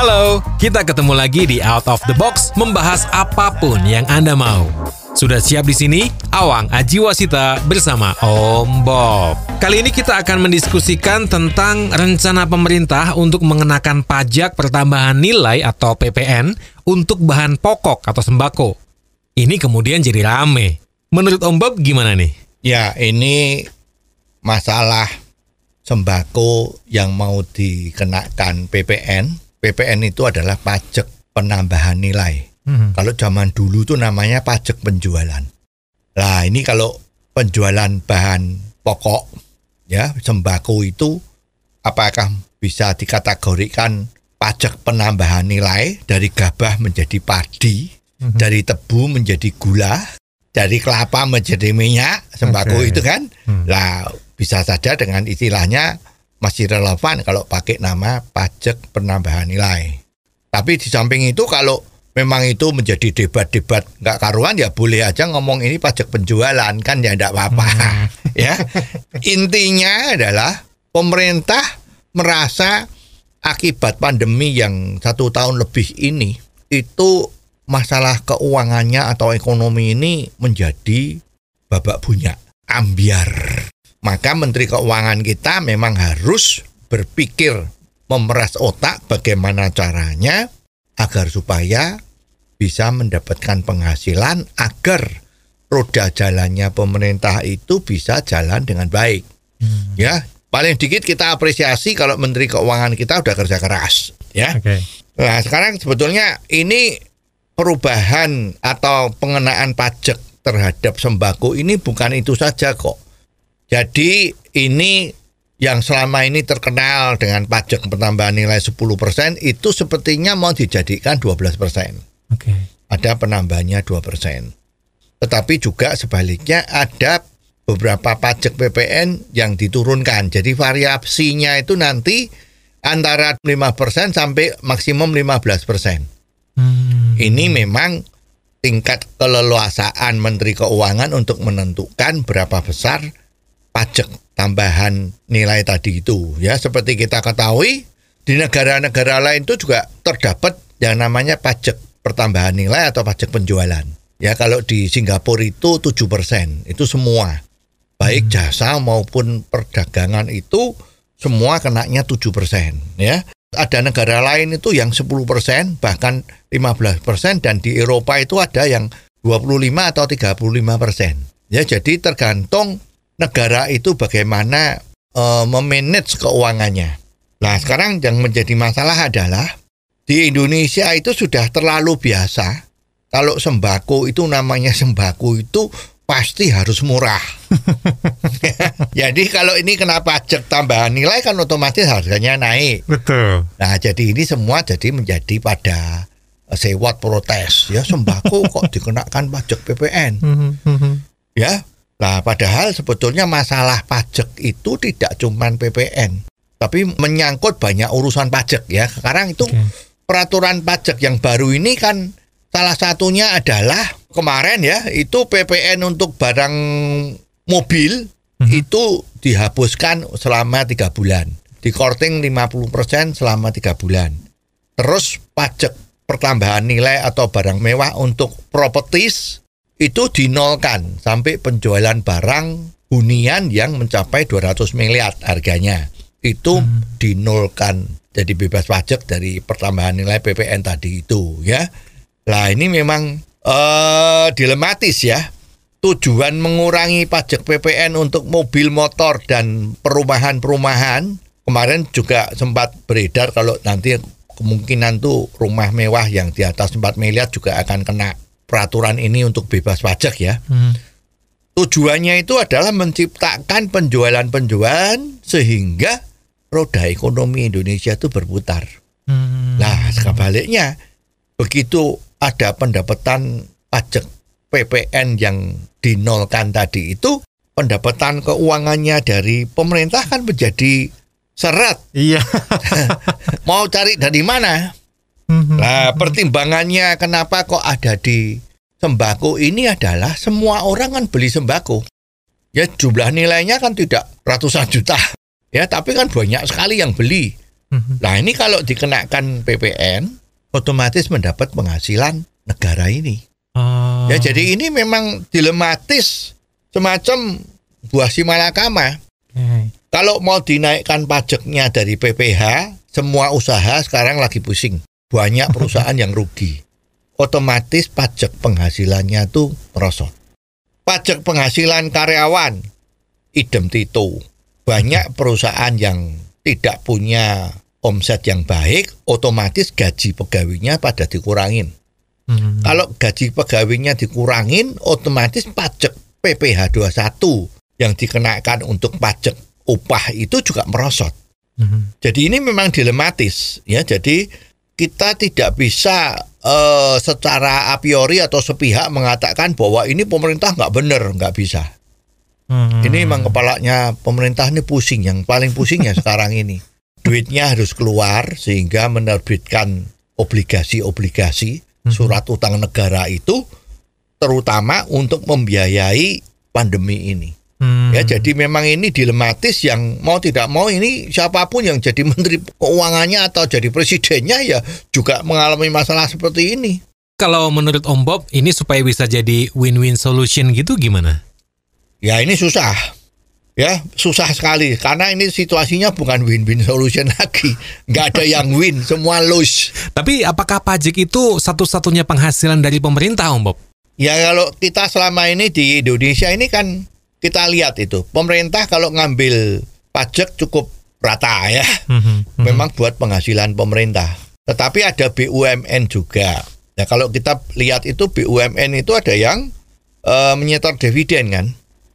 Halo, kita ketemu lagi di Out of the Box membahas apa pun yang Anda mau. Sudah siap di sini? Awang Ajiwasita bersama Om Bob. Kali ini kita akan mendiskusikan tentang rencana pemerintah untuk mengenakan pajak pertambahan nilai atau PPN untuk bahan pokok atau sembako. Ini kemudian jadi rame. Menurut Om Bob gimana nih? Ya, ini masalah sembako yang mau dikenakan PPN. PPN itu adalah pajak penambahan nilai. Kalau zaman dulu tuh namanya pajak penjualan. Lah, ini kalau penjualan bahan pokok ya, sembako itu apakah bisa dikategorikan pajak penambahan nilai dari gabah menjadi padi, dari tebu menjadi gula, dari kelapa menjadi minyak, sembako Oke. itu kan? Lah bisa saja dengan istilahnya masih relevan kalau pakai nama pajak penambahan nilai. Tapi di samping itu kalau memang itu menjadi debat-debat nggak karuan ya boleh aja ngomong ini pajak penjualan kan ya enggak apa-apa ya. Intinya adalah pemerintah merasa akibat pandemi yang satu tahun lebih ini itu masalah keuangannya atau ekonomi ini menjadi babak bunyak, ambiar. Maka Menteri Keuangan kita memang harus berpikir memeras otak bagaimana caranya agar supaya bisa mendapatkan penghasilan agar roda jalannya pemerintah itu bisa jalan dengan baik. Ya, paling dikit kita apresiasi kalau Menteri Keuangan kita udah kerja keras, ya. Oke. Nah, sekarang sebetulnya ini perubahan atau pengenaan pajak terhadap sembako ini bukan itu saja kok. Jadi ini yang selama ini terkenal dengan pajak penambahan nilai 10% itu sepertinya mau dijadikan 12%. Oke. Ada penambahannya 2%. Tetapi juga sebaliknya ada beberapa pajak PPN yang diturunkan. Jadi variasinya itu nanti antara 5% sampai maksimum 15%. Hmm. Ini memang tingkat keleluasaan Menteri Keuangan untuk menentukan berapa besar pajak tambahan nilai tadi itu. Ya, seperti kita ketahui di negara-negara lain itu juga terdapat yang namanya pajak pertambahan nilai atau pajak penjualan. Ya, kalau di Singapura itu 7%, itu semua. Baik jasa maupun perdagangan itu semua kenanya 7%, ya. Ada negara lain itu yang 10% bahkan 15% dan di Eropa itu ada yang 25 atau 35%. Ya, jadi tergantung negara itu bagaimana eh, memanage keuangannya. Nah, sekarang yang menjadi masalah adalah di Indonesia itu sudah terlalu biasa kalau sembako itu namanya sembako itu pasti harus murah. jadi kalau ini kena pajak tambahan nilai kan otomatis harganya naik. Betul. Nah, jadi ini semua jadi menjadi pada eh, sewot protes ya sembako kok dikenakan pajak PPN ya. Nah, padahal sebetulnya masalah pajak itu tidak cuman PPN, tapi menyangkut banyak urusan pajak ya. Sekarang itu Oke. peraturan pajak yang baru ini kan salah satunya adalah kemarin ya, itu PPN untuk barang mobil itu dihapuskan selama tiga bulan. Di korting 50% selama tiga bulan. Terus pajak pertambahan nilai atau barang mewah untuk properties itu dinolkan sampai penjualan barang hunian yang mencapai 200 miliar harganya. Itu dinolkan jadi bebas pajak dari pertambahan nilai PPN tadi itu ya. Lah ini memang eh dilematis ya. Tujuan mengurangi pajak PPN untuk mobil motor dan perumahan-perumahan kemarin juga sempat beredar kalau nanti kemungkinan tuh rumah mewah yang di atas 4 miliar juga akan kena peraturan ini untuk bebas pajak ya. Hmm. Tujuannya itu adalah menciptakan penjualan-penjualan sehingga roda ekonomi Indonesia itu berputar. Hmm. Nah, sebaliknya begitu ada pendapatan pajak PPN yang dinolkan tadi itu pendapatan keuangannya dari pemerintah kan menjadi seret. Iya. Mau cari dari mana? Nah, pertimbangannya kenapa kok ada di sembako ini adalah semua orang kan beli sembako. Ya jumlah nilainya kan tidak ratusan juta. Ya, tapi kan banyak sekali yang beli. Nah, ini kalau dikenakan PPN otomatis mendapat penghasilan negara ini. Oh. Ya, jadi ini memang dilematis semacam buah si malakama. Oke. Kalau mau dinaikkan pajaknya dari PPH, semua usaha sekarang lagi pusing. Banyak perusahaan yang rugi. Otomatis pajak penghasilannya tuh merosot. Pajak penghasilan karyawan, idem tito. Banyak perusahaan yang tidak punya omset yang baik, otomatis gaji pegawainya pada dikurangin. Mhm. Kalau gaji pegawainya dikurangin, otomatis pajak PPH 21 yang dikenakan untuk pajak upah itu juga merosot. Mhm. Jadi ini memang dilematis ya. Jadi kita tidak bisa eh, secara a priori atau sepihak mengatakan bahwa ini pemerintah nggak benar, nggak bisa. Mhm. Ini memang kepalanya pemerintah ini pusing. Yang paling pusing ya sekarang ini. Duitnya harus keluar sehingga menerbitkan obligasi-obligasi surat utang negara itu terutama untuk membiayai pandemi ini. Hmm. Ya, jadi memang ini dilematis yang mau tidak mau ini siapa pun yang jadi menteri keuangannya atau jadi presidennya ya juga mengalami masalah seperti ini. Kalau menurut Om Bob, ini supaya bisa jadi win-win solution gitu gimana? Ya ini susah. Ya, susah sekali karena ini situasinya bukan win-win solution lagi. Nggak ada yang win, semua lose. Tapi apakah pajak itu satu-satunya penghasilan dari pemerintah, Om Bob? Ya kalau kita selama ini di Indonesia ini kan kita lihat itu pemerintah kalau ngambil pajak cukup rata ya. Mhm. Memang buat penghasilan pemerintah. Tetapi ada BUMN juga. Ya kalau kita lihat itu BUMN itu ada yang eh, menyetor dividen kan.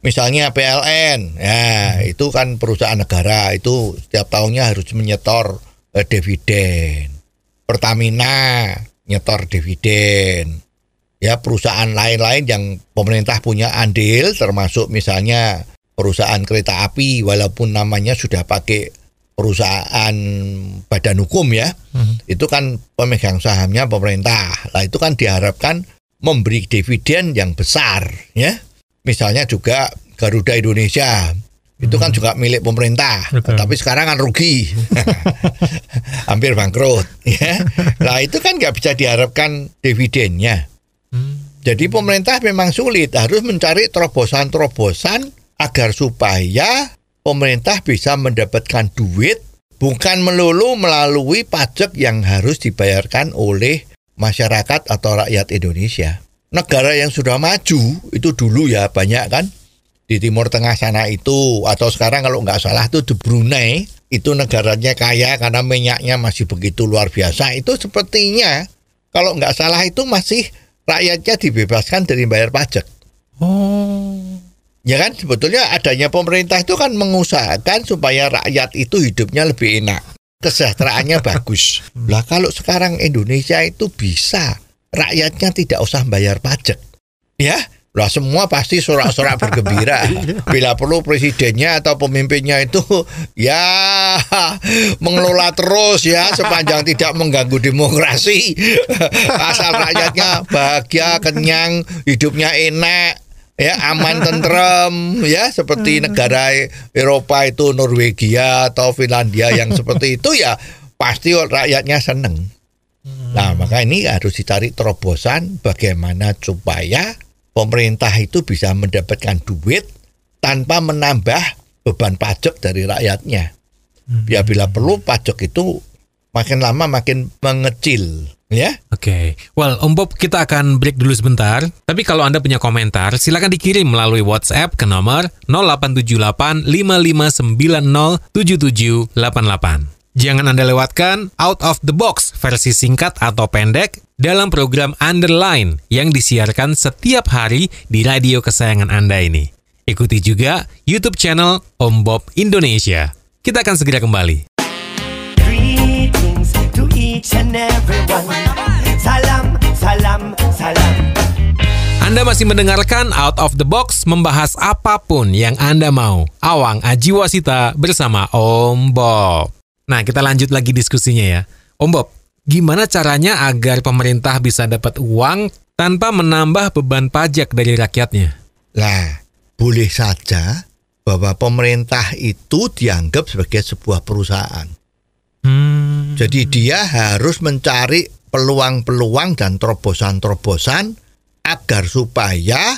Misalnya PLN, ya itu kan perusahaan negara itu setiap tahunnya harus menyetor eh, dividen. Pertamina nyetor dividen. Ya perusahaan lain-lain yang pemerintah punya andil termasuk misalnya perusahaan kereta api walaupun namanya sudah pakai perusahaan badan hukum ya. Itu kan pemegang sahamnya pemerintah. Lah itu kan diharapkan memberi dividen yang besar ya. Misalnya juga Garuda Indonesia itu kan juga milik pemerintah, Betul. tapi sekarang kan rugi, hampir bangkrut. Ya, lah itu kan nggak bisa diharapkan dividennya. Jadi pemerintah memang sulit. Harus mencari terobosan-terobosan agar supaya pemerintah bisa mendapatkan duit bukan melulu melalui pajak yang harus dibayarkan oleh masyarakat atau rakyat Indonesia. Negara yang sudah maju itu dulu ya banyak kan? Di Timur Tengah sana itu atau sekarang kalau nggak salah itu di Brunei itu negaranya kaya karena minyaknya masih begitu luar biasa. Itu sepertinya kalau nggak salah itu masih rakyatnya dibebaskan dari bayar pajak. Oh. Ya kan sebetulnya adanya pemerintah itu kan mengusahakan supaya rakyat itu hidupnya lebih enak, kesejahteraannya bagus. Lah kalau sekarang Indonesia itu bisa rakyatnya tidak usah bayar pajak. Ya, lah semua pasti sorak-sorak bergembira. Bila perlu presidennya atau pemimpinnya itu ya mengelola terus ya sepanjang tidak mengganggu demokrasi. Asal rakyatnya bahagia, kenyang, hidupnya enak ya aman tentrem ya seperti negara Eropa itu Norwegia atau Finlandia yang seperti itu ya pasti rakyatnya seneng. Nah maka ini harus dicari terobosan bagaimana supaya pemerintah itu bisa mendapatkan duit tanpa menambah beban pajak dari rakyatnya. Ya bila perlu pajak itu makin lama makin mengecil ya. Oke, well Om Bob kita akan break dulu sebentar. Tapi kalau Anda punya komentar, silakan dikirim melalui WhatsApp ke nomor 0878 5590 7788. Jangan Anda lewatkan Out of the Box versi singkat atau pendek dalam program Underline yang disiarkan setiap hari di radio kesayangan Anda ini. Ikuti juga YouTube channel Om Bob Indonesia. Kita akan segera kembali. Greetings to each and everyone. Salam, salam, salam. Anda masih mendengarkan Out of the Box membahas apa pun yang Anda mau. Awang Ajiwasita bersama Om Bob. Nah, kita lanjut lagi diskusinya ya. Om Bob, gimana caranya agar pemerintah bisa dapat uang tanpa menambah beban pajak dari rakyatnya? Lah, boleh saja bahwa pemerintah itu dianggap sebagai sebuah perusahaan. Hmm. Jadi dia harus mencari peluang-peluang dan terobosan-terobosan agar supaya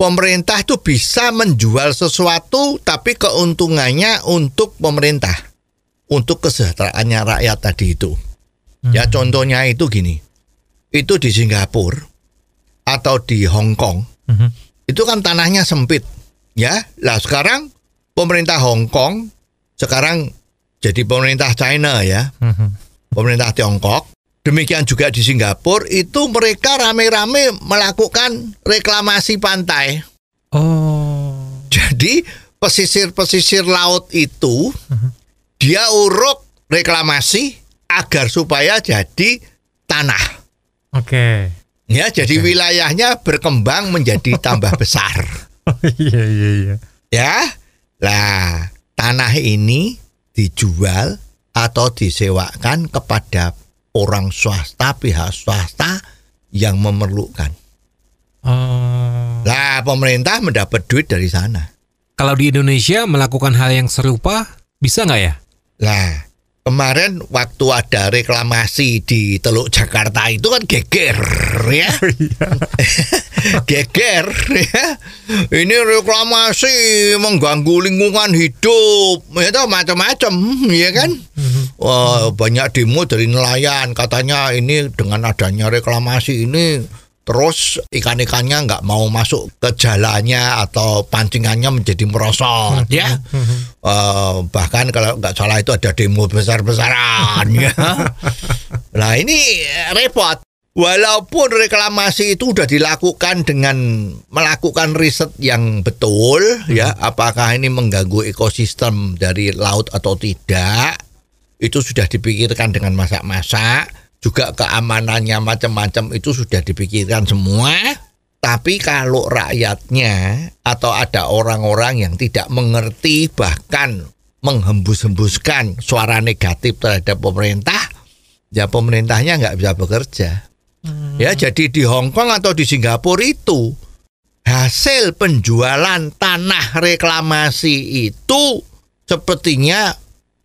pemerintah itu bisa menjual sesuatu tapi keuntungannya untuk pemerintah, untuk kesejahteraannya rakyat tadi itu. Ya contohnya itu gini, itu di Singapura atau di Hong Kong Mhm. itu kan tanahnya sempit ya lah sekarang pemerintah Hong Kong sekarang jadi pemerintah China ya Mhm. pemerintah Tiongkok demikian juga di Singapura itu mereka rame-rame melakukan reklamasi pantai Oh. jadi pesisir-pesisir laut itu dia uruk reklamasi agar supaya jadi tanah Oke. ya jadi wilayahnya berkembang menjadi tambah besar Oh, iya iya iya. Ya, lah tanah ini dijual atau disewakan kepada orang swasta, pihak swasta yang memerlukan. Oh. Lah pemerintah mendapat duit dari sana. Kalau di Indonesia melakukan hal yang serupa, bisa nggak ya? Lah kemarin waktu ada reklamasi di Teluk Jakarta itu kan geger ya. geger ya. Ini reklamasi mengganggu lingkungan hidup, ya toh, macam-macam, ya kan? Wah, banyak demo dari nelayan katanya ini dengan adanya reklamasi ini terus ikan-ikannya nggak mau masuk ke jalannya atau pancingannya menjadi merosot ya. Eh, bahkan kalau nggak salah itu ada demo besar-besaran ya. Nah ini repot. Walaupun reklamasi itu sudah dilakukan dengan melakukan riset yang betul, ya, apakah ini mengganggu ekosistem dari laut atau tidak, itu sudah dipikirkan dengan masak-masak, juga keamanannya macam-macam itu sudah dipikirkan semua. Tapi kalau rakyatnya atau ada orang-orang yang tidak mengerti bahkan menghembus-hembuskan suara negatif terhadap pemerintah, ya pemerintahnya nggak bisa bekerja. Ya jadi di Hong Kong atau di Singapura itu hasil penjualan tanah reklamasi itu sepertinya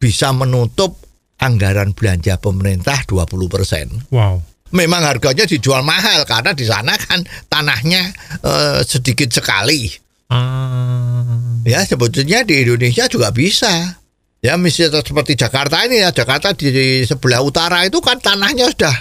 bisa menutup anggaran belanja pemerintah 20%. Wow. Memang harganya dijual mahal karena di sana kan tanahnya eh, sedikit sekali. Ah. Ya sebetulnya di Indonesia juga bisa. Ya misalnya seperti Jakarta ini ya Jakarta di, di sebelah utara itu kan tanahnya sudah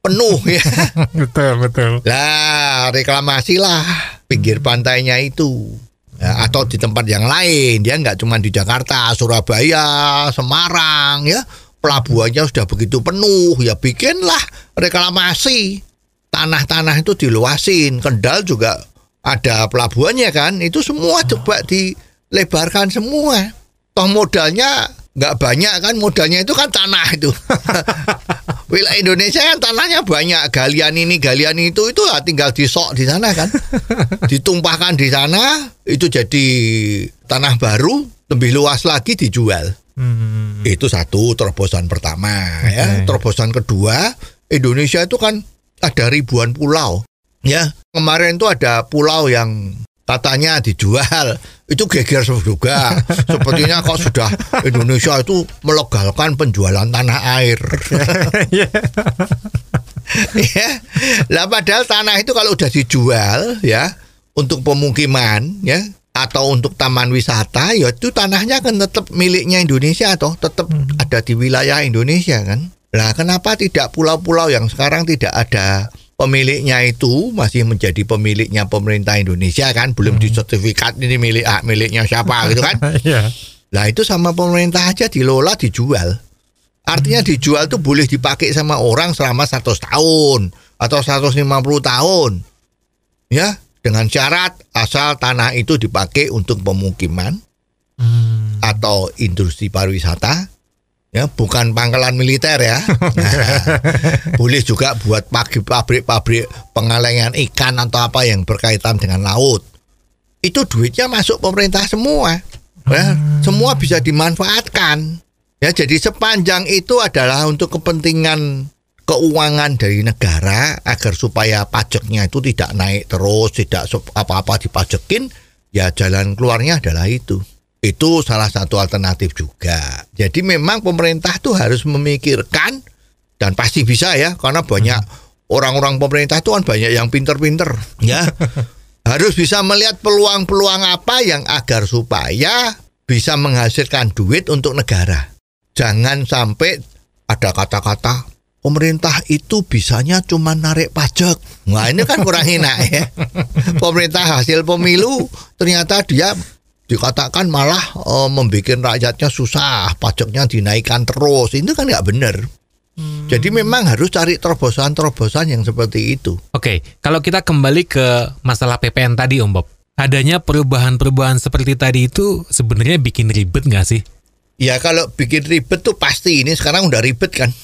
penuh ya. betul betul. Lah reklamasi lah pinggir pantainya itu. Ya, atau di tempat yang lain dia nggak cuma di Jakarta, Surabaya, Semarang ya pelabuhannya sudah begitu penuh. Ya bikinlah. Reklamasi. Tanah-tanah itu diluasin. Kendal juga ada pelabuhannya kan. Itu semua coba dilebarkan semua. Toh modalnya nggak banyak kan. Modalnya itu kan tanah itu. Wilayah Indonesia kan tanahnya banyak. Galian ini galian itu itu ya tinggal disok di sana kan. Ditumpahkan di sana itu jadi tanah baru lebih luas lagi dijual Hmm. itu satu terobosan pertama ya. Oke. Terobosan kedua, Indonesia itu kan ada ribuan pulau. Ya, kemarin itu ada pulau yang katanya dijual. Itu geger juga. Sepertinya kok sudah Indonesia itu melegalkan penjualan tanah air. ya. Lah padahal tanah itu kalau udah dijual ya untuk pemukiman ya atau untuk taman wisata ya itu tanahnya kan tetap miliknya Indonesia atau tetap ada di wilayah Indonesia kan. Lah kenapa tidak pulau-pulau yang sekarang tidak ada pemiliknya itu masih menjadi pemiliknya pemerintah Indonesia kan belum disertifikat ini milik ah, miliknya siapa gitu kan. Iya. Lah itu sama pemerintah aja dilola dijual. Artinya dijual tuh boleh dipakai sama orang selama 100 tahun atau 150 tahun. Ya, dengan syarat asal tanah itu dipakai untuk pemukiman Hmm. atau industri pariwisata Ya, bukan pangkalan militer ya. Nah, boleh juga buat pagi pabrik-pabrik pengalengan ikan atau apa yang berkaitan dengan laut. Itu duitnya masuk pemerintah semua. Ya, semua bisa dimanfaatkan. Ya, jadi sepanjang itu adalah untuk kepentingan keuangan dari negara agar supaya pajaknya itu tidak naik terus, tidak apa-apa dipajekin, ya jalan keluarnya adalah itu. Itu salah satu alternatif juga. Jadi memang pemerintah tuh harus memikirkan dan pasti bisa ya karena banyak orang-orang pemerintah itu kan banyak yang pinter-pinter ya. harus bisa melihat peluang-peluang apa yang agar supaya bisa menghasilkan duit untuk negara. Jangan sampai ada kata-kata pemerintah itu bisanya cuma narik pajak. Nah ini kan kurang enak ya. Pemerintah hasil pemilu ternyata dia dikatakan malah eh, membuat rakyatnya susah, pajaknya dinaikkan terus. Itu kan nggak benar. Jadi memang harus cari terobosan-terobosan yang seperti itu. Oke, kalau kita kembali ke masalah PPN tadi Om Bob. Adanya perubahan-perubahan seperti tadi itu sebenarnya bikin ribet nggak sih? Ya kalau bikin ribet tuh pasti ini sekarang udah ribet kan.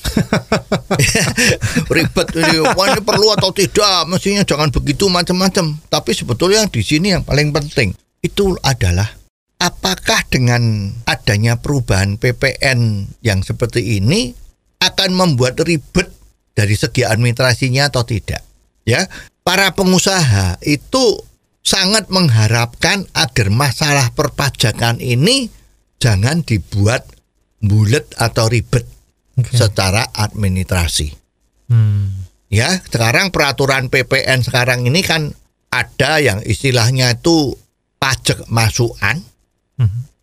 ribet ini, wah ini perlu atau tidak, mestinya jangan begitu macam-macam. Tapi sebetulnya di sini yang paling penting itu adalah apakah dengan adanya perubahan PPN yang seperti ini akan membuat ribet dari segi administrasinya atau tidak. Ya, para pengusaha itu sangat mengharapkan agar masalah perpajakan ini jangan dibuat bulat atau ribet secara administrasi. Hmm. Ya, sekarang peraturan PPN sekarang ini kan ada yang istilahnya itu pajak masukan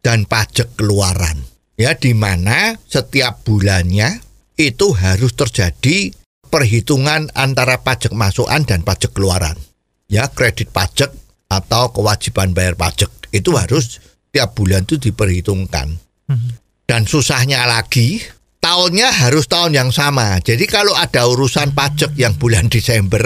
dan pajak keluaran. Ya, di mana setiap bulannya itu harus terjadi perhitungan antara pajak masukan dan pajak keluaran. Ya, kredit pajak atau kewajiban bayar pajak itu harus tiap bulan itu diperhitungkan. Dan susahnya lagi, tahunnya harus tahun yang sama. Jadi kalau ada urusan pajak yang bulan Desember,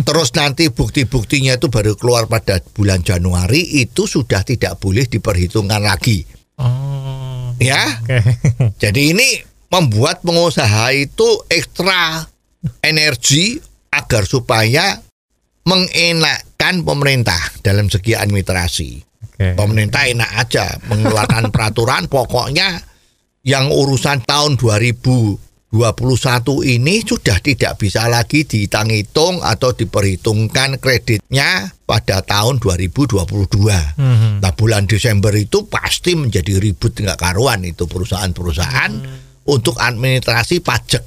terus nanti bukti-buktinya itu baru keluar pada bulan Januari, itu sudah tidak boleh diperhitungkan lagi. Oh. Ya, Oke. jadi ini membuat pengusaha itu ekstra energi agar supaya mengenakkan pemerintah dalam segi administrasi. Oke. Pemerintah enak aja mengeluarkan peraturan pokoknya yang urusan tahun 2021 ini sudah tidak bisa lagi dihitung-hitung atau diperhitungkan kreditnya pada tahun 2022. Mhm. Nah bulan Desember itu pasti menjadi ribut nggak karuan itu perusahaan-perusahaan untuk administrasi pajak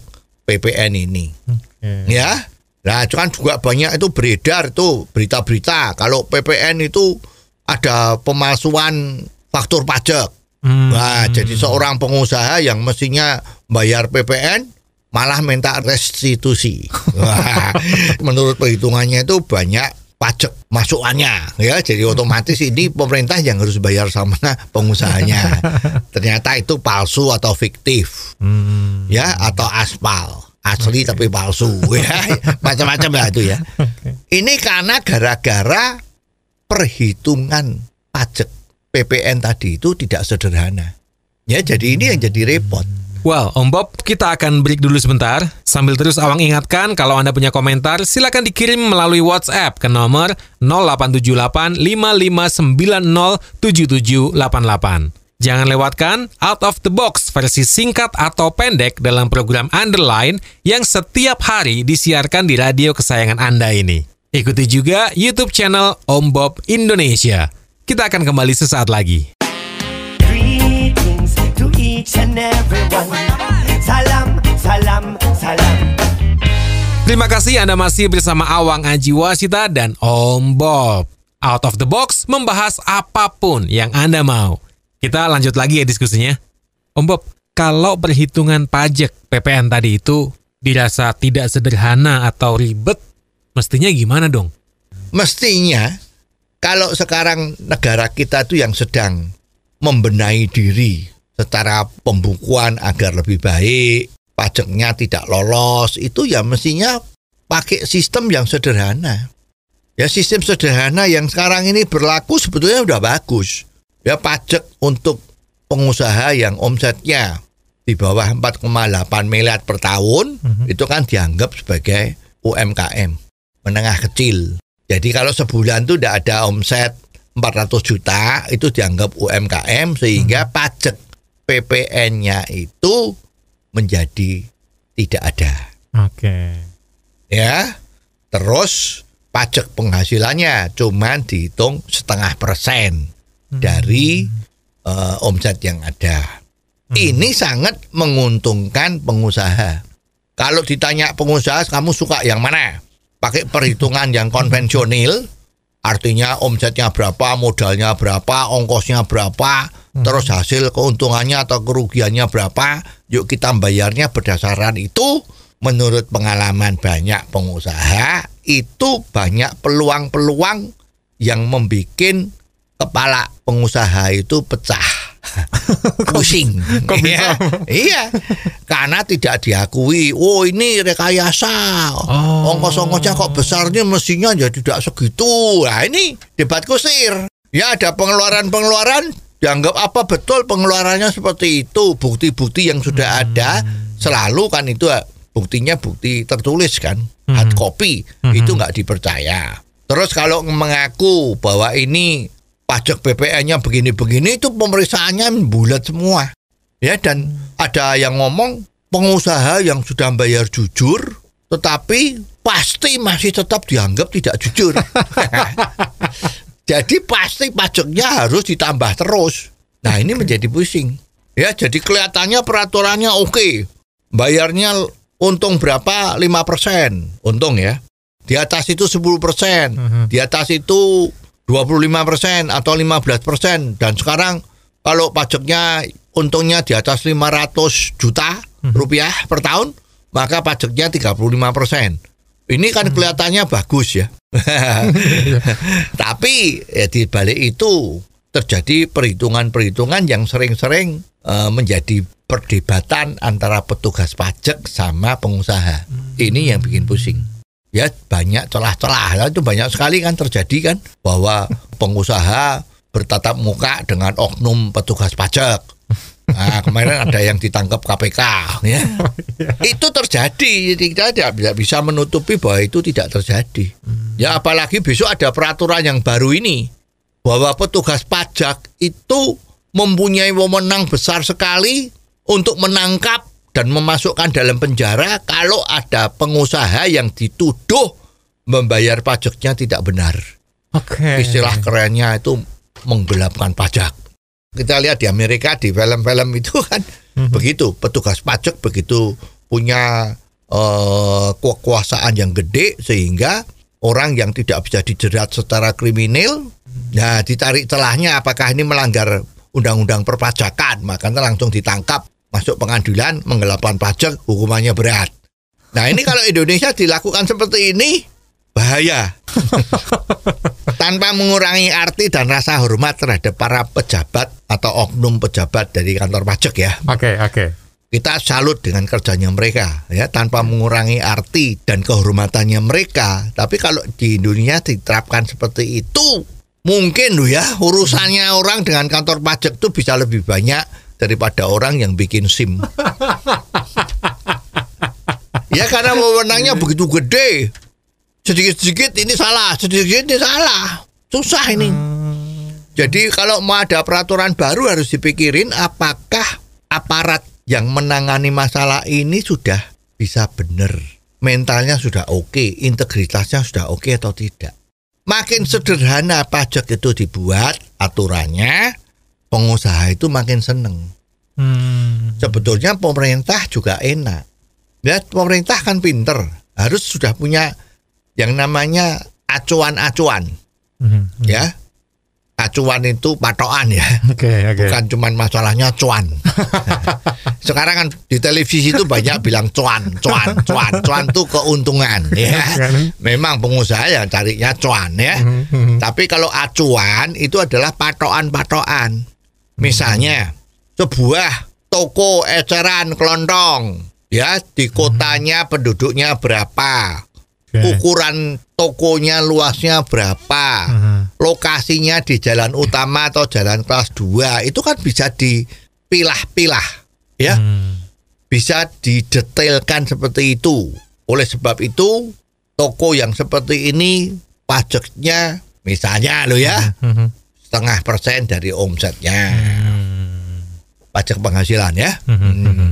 PPN ini. Oke. Ya. Nah, kan juga banyak itu beredar tuh berita-berita kalau PPN itu ada pemalsuan faktur pajak. Hmm. Nah, jadi seorang pengusaha yang mestinya bayar PPN malah minta restitusi. Wah, menurut perhitungannya itu banyak pajak masukannya ya jadi otomatis ini pemerintah yang harus bayar sama pengusahanya ternyata itu palsu atau fiktif Hmm. ya atau aspal asli tapi palsu ya macam-macam lah itu ya ini karena gara-gara perhitungan pajak PPN tadi itu tidak sederhana ya jadi ini yang jadi repot Well, Om Bob, kita akan break dulu sebentar. Sambil terus Awang ingatkan, kalau Anda punya komentar, silakan dikirim melalui WhatsApp ke nomor 0878 5590 7788. Jangan lewatkan Out of the Box versi singkat atau pendek dalam program Underline yang setiap hari disiarkan di radio kesayangan Anda ini. Ikuti juga YouTube channel Om Bob Indonesia. Kita akan kembali sesaat lagi. Greetings to each and everyone. Salam, salam, salam. Terima kasih Anda masih bersama Awang Aji Wasita dan Om Bob. Out of the Box membahas apa pun yang Anda mau. Kita lanjut lagi ya diskusinya. Om Bob, kalau perhitungan pajak PPN tadi itu dirasa tidak sederhana atau ribet, mestinya gimana dong? mestinya kalau sekarang negara kita itu yang sedang membenahi diri secara pembukuan agar lebih baik, pajaknya tidak lolos, itu ya mestinya pakai sistem yang sederhana. Ya sistem sederhana yang sekarang ini berlaku sebetulnya udah bagus. Ya pajak untuk pengusaha yang omsetnya di bawah 4,8 miliar per tahun itu kan dianggap sebagai UMKM menengah kecil. Jadi kalau sebulan tuh tidak ada omset 400 juta itu dianggap UMKM sehingga pajak PPN-nya itu menjadi tidak ada. Oke. Ya. Terus pajak penghasilannya cuman dihitung setengah persen dari eh, omset yang ada. Ini sangat menguntungkan pengusaha. Kalau ditanya pengusaha, kamu suka yang mana? Pakai perhitungan yang konvensional, artinya omsetnya berapa, modalnya berapa, ongkosnya berapa, terus hasil keuntungannya atau kerugiannya berapa, yuk kita bayarnya berdasarkan itu. Menurut pengalaman banyak pengusaha, itu banyak peluang-peluang yang membuat kepala pengusaha itu pecah. Pusing. kok bisa? Iya, iya. Karena tidak diakui, oh ini rekayasa. Oh. Ongkos-ongkosnya kok besarnya mestinya ya tidak segitu. Nah ini debat kusir. Ya ada pengeluaran-pengeluaran dianggap apa betul pengeluarannya seperti itu. Bukti-bukti yang sudah ada selalu kan itu ah, buktinya bukti tertulis kan. Hard copy itu nggak dipercaya. Terus kalau mengaku bahwa ini pajak BPN-nya begini-begini itu pemeriksaannya bulat semua. Ya dan ada yang ngomong pengusaha yang sudah bayar jujur tetapi pasti masih tetap dianggap tidak jujur. jadi pasti pajaknya harus ditambah terus. Nah, ini menjadi pusing. Ya, jadi kelihatannya peraturannya oke. Bayarnya untung berapa? 5%. Untung ya. Di atas itu 10%. Di atas itu 25% atau 15% dan sekarang kalau pajaknya untungnya di atas 500 juta rupiah per tahun maka pajaknya 35%. Ini kan kelihatannya bagus ya. Tapi ya di balik itu terjadi perhitungan-perhitungan yang sering-sering eh, menjadi perdebatan antara petugas pajak sama pengusaha. Ini yang bikin pusing ya banyak celah-celah ya, itu banyak sekali kan terjadi kan bahwa pengusaha bertatap muka dengan oknum petugas pajak. Nah, kemarin ada yang ditangkap KPK ya. itu terjadi. Jadi kita tidak bisa- bisa menutupi bahwa itu tidak terjadi. Ya apalagi besok ada peraturan yang baru ini bahwa petugas pajak itu mempunyai wewenang besar sekali untuk menangkap dan memasukkan dalam penjara kalau ada pengusaha yang dituduh membayar pajaknya tidak benar. Oke. Istilah kerennya itu menggelapkan pajak. Kita lihat di Amerika di film-film itu kan begitu petugas pajak begitu punya eh, kekuasaan yang gede sehingga orang yang tidak bisa dijerat secara kriminal nah ditarik celahnya apakah ini melanggar undang-undang perpajakan makanya langsung ditangkap masuk pengadilan menggelapkan pajak hukumannya berat. Nah ini kalau Indonesia dilakukan seperti ini bahaya tanpa mengurangi arti dan rasa hormat terhadap para pejabat atau oknum pejabat dari kantor pajak ya. Oke, oke. Kita salut dengan kerjanya mereka ya tanpa mengurangi arti dan kehormatannya mereka. Tapi kalau di Indonesia diterapkan seperti itu, mungkin loh ya urusannya orang dengan kantor pajak itu bisa lebih banyak daripada orang yang bikin SIM. ya karena wewenangnya begitu gede. Sedikit-sedikit ini salah, sedikit ini salah. Susah ini. Jadi kalau mau ada peraturan baru harus dipikirin apakah aparat yang menangani masalah ini sudah bisa benar. Mentalnya sudah oke, integritasnya sudah oke atau tidak. Makin sederhana pajak itu dibuat aturannya, pengusaha itu makin seneng. Hmm. Sebetulnya pemerintah juga enak. Ya, pemerintah kan pinter, harus sudah punya yang namanya acuan-acuan, Hmm. ya. Acuan itu patokan ya. Oke, oke. bukan cuman masalahnya cuan. Sekarang kan di televisi itu banyak bilang cuan, cuan, cuan, cuan itu keuntungan ya. Kan? Memang pengusaha yang carinya cuan ya. Tapi kalau acuan itu adalah patokan-patokan. Misalnya sebuah toko eceran kelontong ya di kotanya penduduknya berapa, Oke. ukuran tokonya luasnya berapa, Mhm. lokasinya di jalan utama atau jalan kelas 2 itu kan bisa dipilah-pilah ya. Hmm. bisa didetailkan seperti itu. Oleh sebab itu, toko yang seperti ini pajaknya misalnya lo ya Mhm. Setengah persen dari omsetnya pajak penghasilan ya. Mhm. Mhm.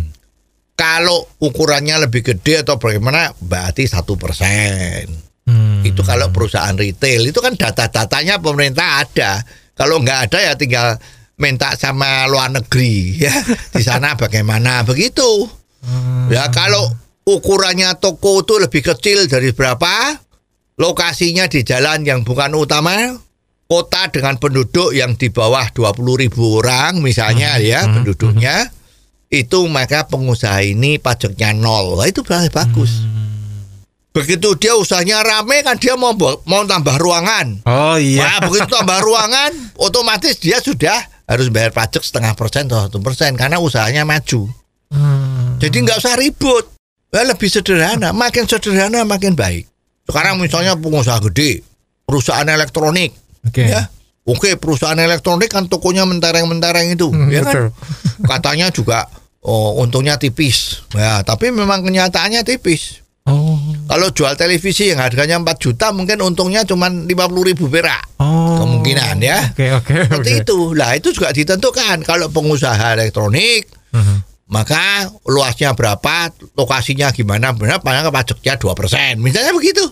Kalau ukurannya lebih gede atau bagaimana berarti satu persen. Hmm. Itu kalau perusahaan retail itu kan data-datanya pemerintah ada. Kalau nggak ada ya tinggal minta sama luar negeri ya di sana bagaimana begitu. Ya kalau ukurannya toko itu lebih kecil dari berapa, lokasinya di jalan yang bukan utama, kota dengan penduduk yang di bawah 20 ribu orang misalnya ya penduduknya, itu maka pengusaha ini pajaknya nol. Wah, itu berarti bagus. Begitu dia usahanya rame kan dia mau mau tambah ruangan. Oh iya. Wah, begitu tambah ruangan, otomatis dia sudah harus bayar pajak setengah persen atau satu persen karena usahanya maju. Hmm. Jadi nggak usah ribut. Ya, lebih sederhana, makin sederhana makin baik. Sekarang misalnya pengusaha gede, perusahaan elektronik, Oke. ya. Oke, perusahaan elektronik kan tokonya mentereng-mentereng itu, Hmm, ya kan? betul. Katanya juga oh, untungnya tipis. Ya, tapi memang kenyataannya tipis. Oh. Kalau jual televisi yang harganya 4 juta mungkin untungnya cuma 50 ribu perak. Oh. Kemungkinan ya. Oke oke Seperti oke. itu. Lah itu juga ditentukan kalau pengusaha elektronik Mhm. maka luasnya berapa, lokasinya gimana, paling pajaknya 2%. Misalnya begitu.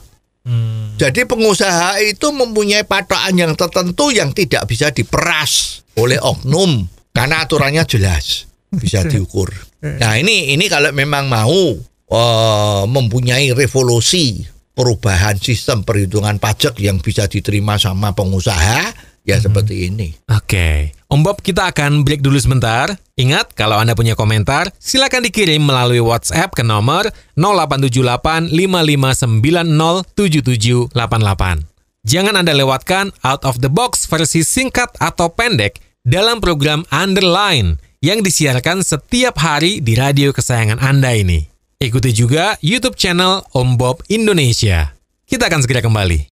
Hmm. Jadi pengusaha itu mempunyai patokan yang tertentu yang tidak bisa diperas oleh oknum karena aturannya jelas bisa diukur. Nah ini ini kalau memang mau eh, mempunyai revolusi perubahan sistem perhitungan pajak yang bisa diterima sama pengusaha ya seperti ini. Oke, Om Bob kita akan break dulu sebentar. Ingat, kalau Anda punya komentar, silakan dikirim melalui WhatsApp ke nomor 0878 5590 7788. Jangan Anda lewatkan out of the box versi singkat atau pendek dalam program Underline yang disiarkan setiap hari di radio kesayangan Anda ini. Ikuti juga YouTube channel Om Bob Indonesia. Kita akan segera kembali.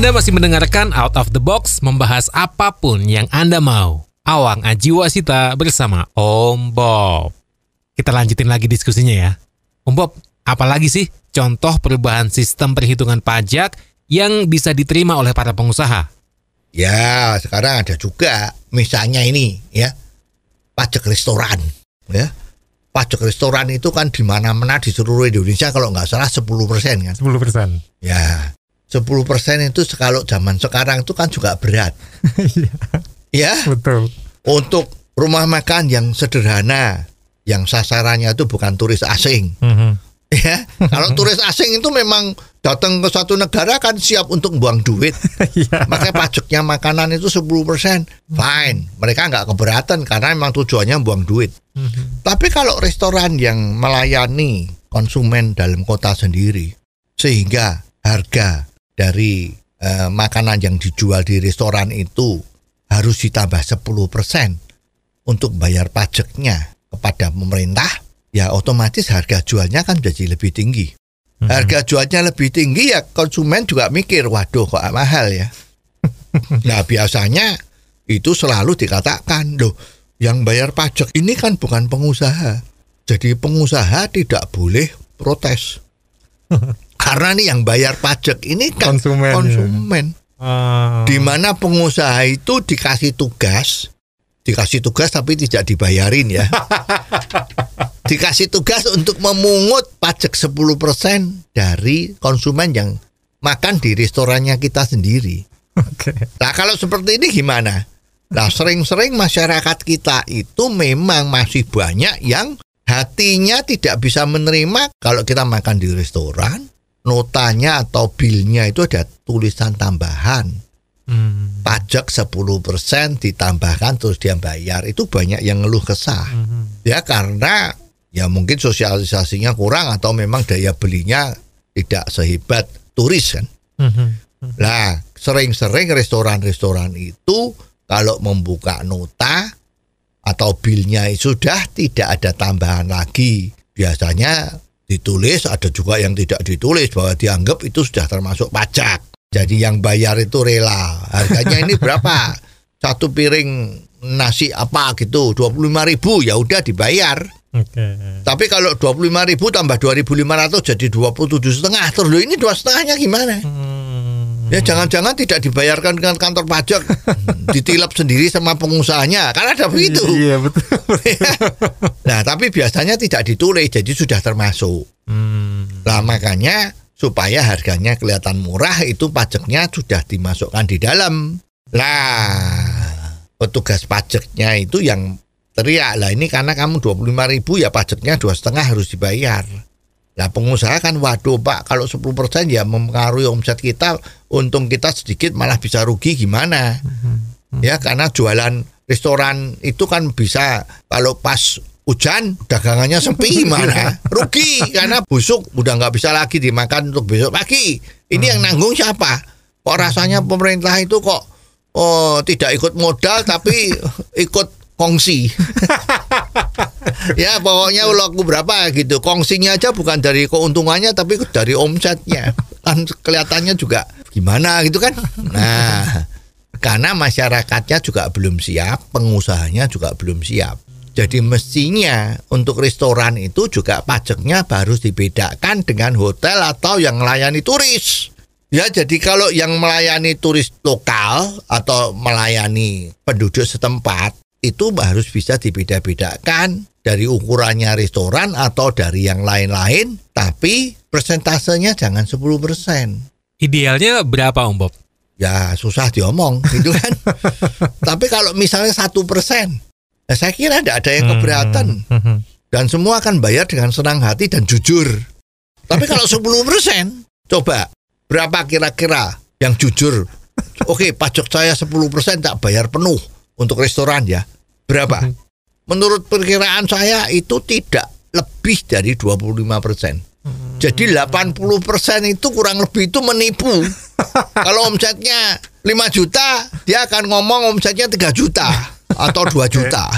Anda masih mendengarkan Out of the Box membahas apa pun yang Anda mau. Awang Ajiwasita bersama Om Bob. Kita lanjutin lagi diskusinya ya. Om Bob, apalagi sih contoh perubahan sistem perhitungan pajak yang bisa diterima oleh para pengusaha? Ya, sekarang ada juga misalnya ini ya. Pajak restoran ya. Pajak restoran itu kan di mana-mana di seluruh Indonesia kalau nggak salah 10% kan. 10 persen. Ya. 10% itu kalau zaman sekarang itu kan juga berat. ya, Betul. untuk rumah makan yang sederhana yang sasarannya itu bukan turis asing. Mhm. Ya, kalau turis asing itu memang datang ke satu negara kan siap untuk buang duit. Iya. Makanya pajaknya makanan itu 10% Fine Mereka nggak keberatan Karena memang tujuannya buang duit Tapi kalau restoran yang melayani Konsumen dalam kota sendiri Sehingga harga dari eh, makanan yang dijual di restoran itu Harus ditambah 10% Untuk bayar pajaknya kepada pemerintah Ya otomatis harga jualnya kan jadi lebih tinggi Harga jualnya lebih tinggi ya konsumen juga mikir, waduh kok mahal ya. nah biasanya itu selalu dikatakan, loh yang bayar pajak ini kan bukan pengusaha. Jadi pengusaha tidak boleh protes. Karena nih yang bayar pajak ini kan Konsumen, ya. konsumen. Ah. Di mana pengusaha itu dikasih tugas, dikasih tugas tapi tidak dibayarin ya. dikasih tugas untuk memungut pajak 10% dari konsumen yang makan di restorannya kita sendiri. Oke. Nah, kalau seperti ini gimana? Nah, sering-sering masyarakat kita itu memang masih banyak yang hatinya tidak bisa menerima kalau kita makan di restoran, notanya atau bilnya itu ada tulisan tambahan Hmm. pajak 10% ditambahkan terus dia bayar itu banyak yang ngeluh kesah ya karena ya mungkin sosialisasinya kurang atau memang daya belinya tidak sehebat turis kan Mhm. Nah, sering-sering restoran-restoran itu kalau membuka nota atau bilnya sudah tidak ada tambahan lagi. Biasanya ditulis, ada juga yang tidak ditulis bahwa dianggap itu sudah termasuk pajak. Jadi yang bayar itu rela. Harganya ini berapa? Satu piring nasi apa gitu, 25 ribu ya udah dibayar. Oke. Tapi kalau 25 ribu tambah 2.500 jadi 27 setengah. Terus ini dua setengahnya gimana? Hmm. Ya jangan-jangan tidak dibayarkan dengan kantor pajak, ditilap sendiri sama pengusahanya. Kan ada begitu. Iya betul. Nah, tapi biasanya tidak ditulis, jadi sudah termasuk. Hmm. Nah, makanya supaya harganya kelihatan murah itu pajaknya sudah dimasukkan di dalam. Lah, petugas pajaknya itu yang teriak lah ini karena kamu 25 ribu ya pajaknya dua setengah harus dibayar. Lah pengusaha kan waduh pak kalau 10% ya mempengaruhi omset kita untung kita sedikit malah bisa rugi gimana? Ya karena jualan restoran itu kan bisa kalau pas hujan dagangannya sepi gimana rugi karena busuk udah nggak bisa lagi dimakan untuk besok pagi. Ini yang nanggung siapa? Kok rasanya pemerintah itu kok oh tidak ikut modal tapi ikut kongsi ya pokoknya laku berapa gitu kongsinya aja bukan dari keuntungannya tapi dari omsetnya kan kelihatannya juga gimana gitu kan nah karena masyarakatnya juga belum siap, pengusahanya juga belum siap. Jadi mestinya untuk restoran itu juga pajaknya harus dibedakan dengan hotel atau yang melayani turis. Ya, jadi kalau yang melayani turis lokal atau melayani penduduk setempat itu harus bisa dibeda-bedakan dari ukurannya restoran atau dari yang lain-lain, tapi persentasenya jangan 10%. Idealnya berapa Om Bob? ya susah diomong gitu kan. Tapi kalau misalnya satu persen, ya saya kira tidak ada yang keberatan Hmm. dan semua akan bayar dengan senang hati dan jujur. Tapi kalau 10 persen, coba berapa kira-kira yang jujur? Oke, pajak saya 10 persen tak bayar penuh untuk restoran ya. Berapa? Menurut perkiraan saya itu tidak lebih dari 25 persen. Jadi 80 persen itu kurang lebih itu menipu. Kalau omsetnya 5 juta, dia akan ngomong omsetnya 3 juta atau 2 juta.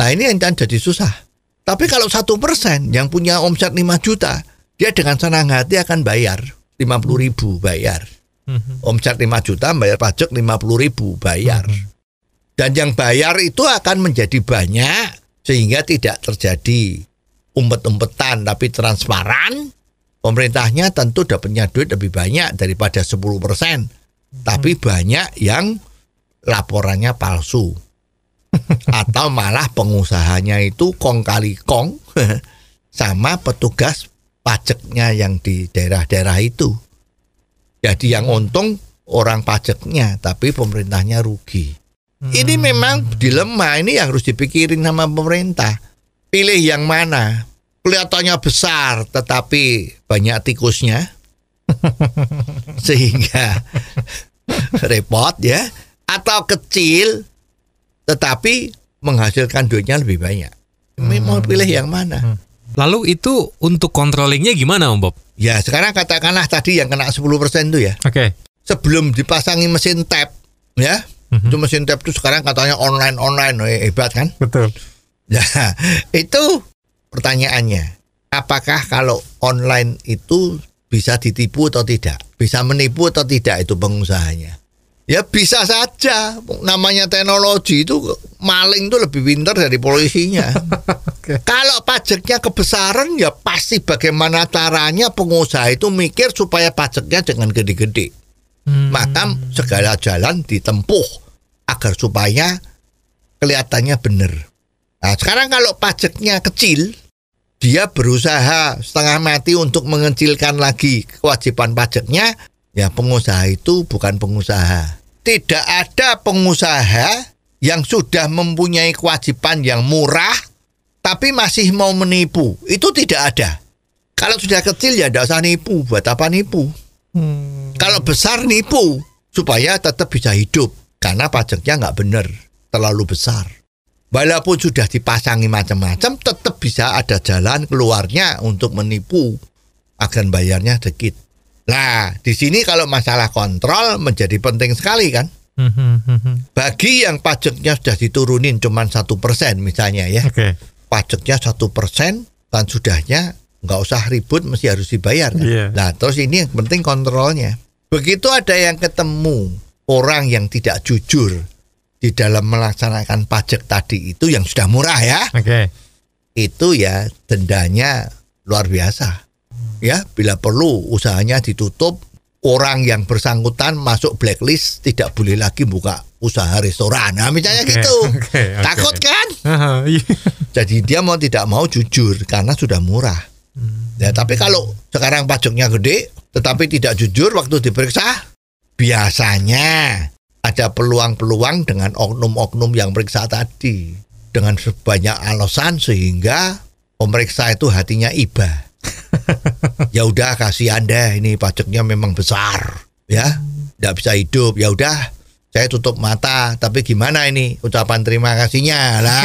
Nah ini yang jadi susah. Tapi kalau satu persen yang punya omset 5 juta, dia dengan senang hati akan bayar 50 ribu bayar. Omset 5 juta bayar pajak 50 ribu bayar. Dan yang bayar itu akan menjadi banyak sehingga tidak terjadi umpet-umpetan tapi transparan. Pemerintahnya tentu dapatnya duit lebih banyak daripada 10%. Tapi banyak yang laporannya palsu. Atau malah pengusahanya itu kong kali kong sama petugas pajaknya yang di daerah-daerah itu. Jadi yang untung orang pajaknya, tapi pemerintahnya rugi. Ini memang dilema, ini yang harus dipikirin sama pemerintah. Pilih yang mana? Kelihatannya besar, tetapi banyak tikusnya, sehingga repot ya. Atau kecil, tetapi menghasilkan duitnya lebih banyak. Ini Mau pilih yang mana? Lalu itu untuk controllingnya gimana Om Bob? Ya sekarang katakanlah tadi yang kena 10% itu ya. Oke. sebelum dipasangi mesin tap ya itu mesin tap itu sekarang katanya online online eh, hebat kan? Betul. nah itu pertanyaannya apakah kalau online itu bisa ditipu atau tidak? Bisa menipu atau tidak itu pengusahanya? Ya bisa saja. Namanya teknologi itu maling itu lebih pintar dari polisinya. Kalau pajaknya kebesaran ya pasti bagaimana caranya pengusaha itu mikir supaya pajaknya jangan gede-gede maka segala jalan ditempuh agar supaya kelihatannya benar. Nah, sekarang kalau pajaknya kecil, dia berusaha setengah mati untuk mengecilkan lagi kewajiban pajaknya, ya pengusaha itu bukan pengusaha. Tidak ada pengusaha yang sudah mempunyai kewajiban yang murah tapi masih mau menipu. Itu tidak ada. Kalau sudah kecil ya tidak usah nipu, buat apa nipu? Kalau besar nipu supaya tetap bisa hidup karena pajaknya nggak benar, terlalu besar. Walaupun sudah dipasangi macam-macam, tetap bisa ada jalan keluarnya untuk menipu agar bayarnya sedikit. Nah, di sini kalau masalah kontrol menjadi penting sekali kan. Bagi yang pajaknya sudah diturunin cuma satu persen misalnya ya, Oke. pajaknya satu persen dan sudahnya nggak usah ribut mesti harus dibayar. Kan? Iya. Nah terus ini yang penting kontrolnya. Begitu ada yang ketemu orang yang tidak jujur di dalam melaksanakan pajak tadi itu yang sudah murah ya, Oke. itu ya dendanya luar biasa. Ya, bila perlu usahanya ditutup, orang yang bersangkutan masuk blacklist tidak boleh lagi buka usaha restoran. Nah, misalnya Oke, gitu. oke, oke. Takut kan? Iya. Jadi dia mau tidak mau jujur karena sudah murah. Ya, tapi kalau sekarang pajaknya gede tetapi tidak jujur waktu diperiksa, biasanya ada peluang-peluang dengan oknum-oknum yang periksa tadi dengan sebanyak alasan sehingga pemeriksa itu hatinya iba. ya udah kasih Anda ini pajaknya memang besar, ya. Tidak bisa hidup. Ya udah saya tutup mata, tapi gimana ini ucapan terima kasihnya? Lah,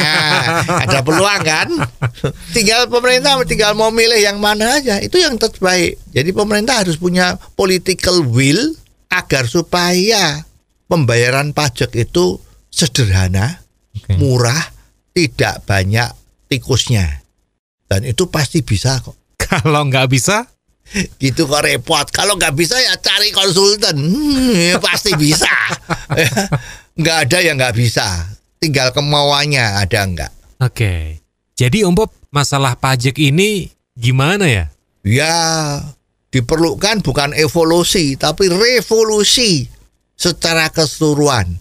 ada peluang kan? Tinggal pemerintah tinggal mau milih yang mana aja, itu yang terbaik. Jadi pemerintah harus punya political will agar supaya pembayaran pajak itu sederhana, Oke. murah, tidak banyak tikusnya. Dan itu pasti bisa kok. Kalau nggak bisa, Gitu kok repot. Kalau nggak bisa ya cari konsultan. Hmm, ya pasti bisa. nggak ada yang nggak bisa. Tinggal kemauannya ada nggak. Oke. Jadi Om Bob, masalah pajak ini gimana ya? Ya diperlukan bukan evolusi tapi revolusi secara keseluruhan.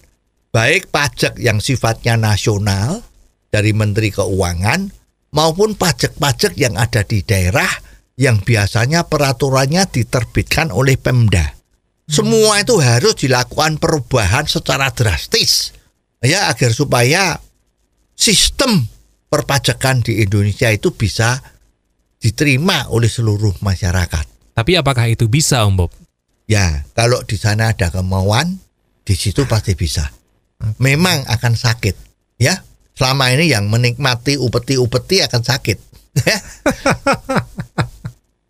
Baik pajak yang sifatnya nasional dari Menteri Keuangan maupun pajak-pajak yang ada di daerah yang biasanya peraturannya diterbitkan oleh Pemda. Semua itu harus dilakukan perubahan secara drastis ya agar supaya sistem perpajakan di Indonesia itu bisa diterima oleh seluruh masyarakat. Tapi apakah itu bisa Om Bob? Ya, kalau di sana ada kemauan, di situ pasti bisa. Memang akan sakit, ya. Selama ini yang menikmati upeti-upeti akan sakit.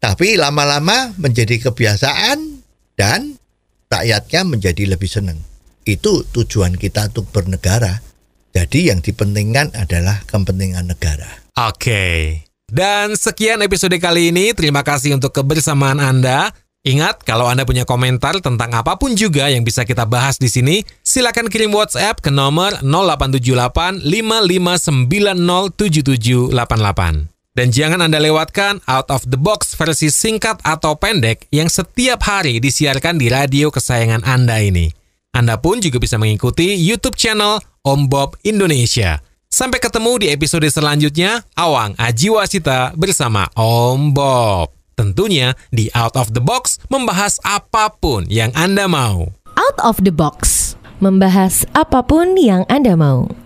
Tapi lama-lama menjadi kebiasaan dan rakyatnya menjadi lebih senang. Itu tujuan kita untuk bernegara. Jadi yang dipentingkan adalah kepentingan negara. Oke. Dan sekian episode kali ini. Terima kasih untuk kebersamaan Anda. Ingat, kalau Anda punya komentar tentang apa pun juga yang bisa kita bahas di sini, silakan kirim WhatsApp ke nomor 0878 55907788. Dan jangan Anda lewatkan Out of the Box versi singkat atau pendek yang setiap hari disiarkan di radio kesayangan Anda ini. Anda pun juga bisa mengikuti YouTube channel Om Bob Indonesia. Sampai ketemu di episode selanjutnya, Awang Ajiwasita bersama Om Bob. Tentunya di Out of the Box membahas apa pun yang Anda mau. Out of the box. Membahas apa pun yang Anda mau.